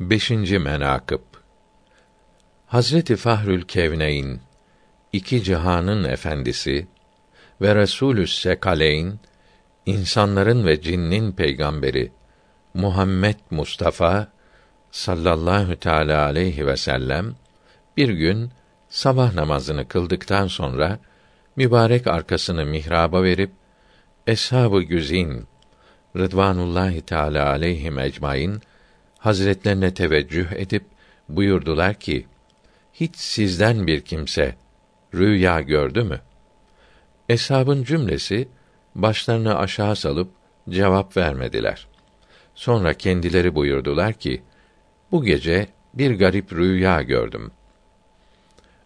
5. menakıb Hazreti Fahrül Kevneyn iki cihanın efendisi ve Resulü Sekaleyn insanların ve cinnin peygamberi Muhammed Mustafa sallallahu teala aleyhi ve sellem bir gün sabah namazını kıldıktan sonra mübarek arkasını mihraba verip eshab-ı güzin Rıdvanullahi Teala aleyhim ecmaîn hazretlerine teveccüh edip buyurdular ki: Hiç sizden bir kimse rüya gördü mü? Eshabın cümlesi başlarını aşağı salıp cevap vermediler. Sonra kendileri buyurdular ki: Bu gece bir garip rüya gördüm.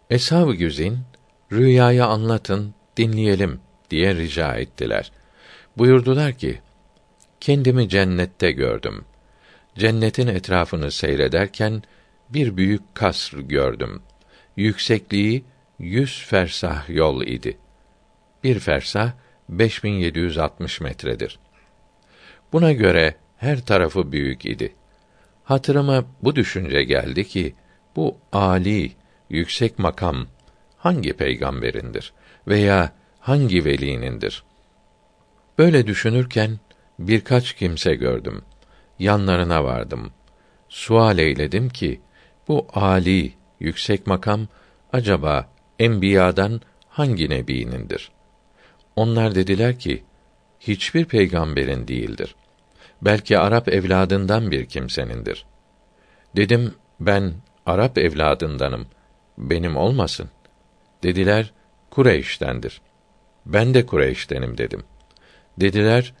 Eshab-ı güzin rüyayı anlatın, dinleyelim diye rica ettiler. Buyurdular ki: Kendimi cennette gördüm. Cennetin etrafını seyrederken bir büyük kasr gördüm. Yüksekliği yüz fersah yol idi. Bir fersah 5760 metredir. Buna göre her tarafı büyük idi. Hatırıma bu düşünce geldi ki bu ali, yüksek makam hangi peygamberindir veya hangi velinindir? Böyle düşünürken birkaç kimse gördüm. Yanlarına vardım. Sual eyledim ki bu ali, yüksek makam acaba enbiyadan hangi nebiinindir? Onlar dediler ki hiçbir peygamberin değildir. Belki Arap evladından bir kimsenindir. Dedim ben Arap evladındanım. Benim olmasın. Dediler Kureyş'tendir. Ben de Kureyş'tenim dedim. Dediler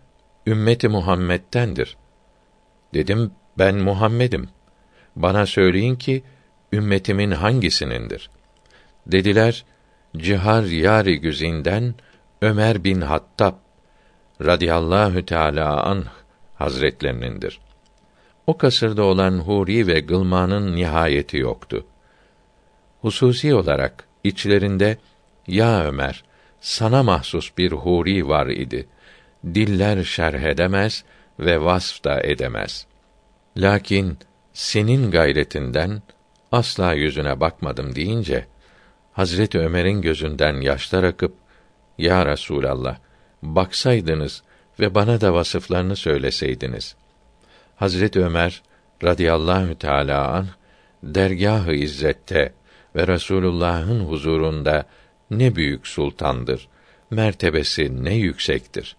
ümmeti Muhammed'dendir. Dedim ben Muhammed'im. Bana söyleyin ki ümmetimin hangisinindir? Dediler Cihar yari güzinden Ömer bin Hattab radıyallahu teala anh hazretlerinindir. O kasırda olan huri ve gılmanın nihayeti yoktu. Hususi olarak içlerinde ya Ömer sana mahsus bir huri var idi. Diller şerh edemez ve vasf da edemez. Lakin senin gayretinden asla yüzüne bakmadım deyince Hazreti Ömer'in gözünden yaşlar akıp ya Resulallah baksaydınız ve bana da vasıflarını söyleseydiniz. Hazreti Ömer radıyallahu teala an dergâh-ı izzette ve Resulullah'ın huzurunda ne büyük sultandır. Mertebesi ne yüksektir.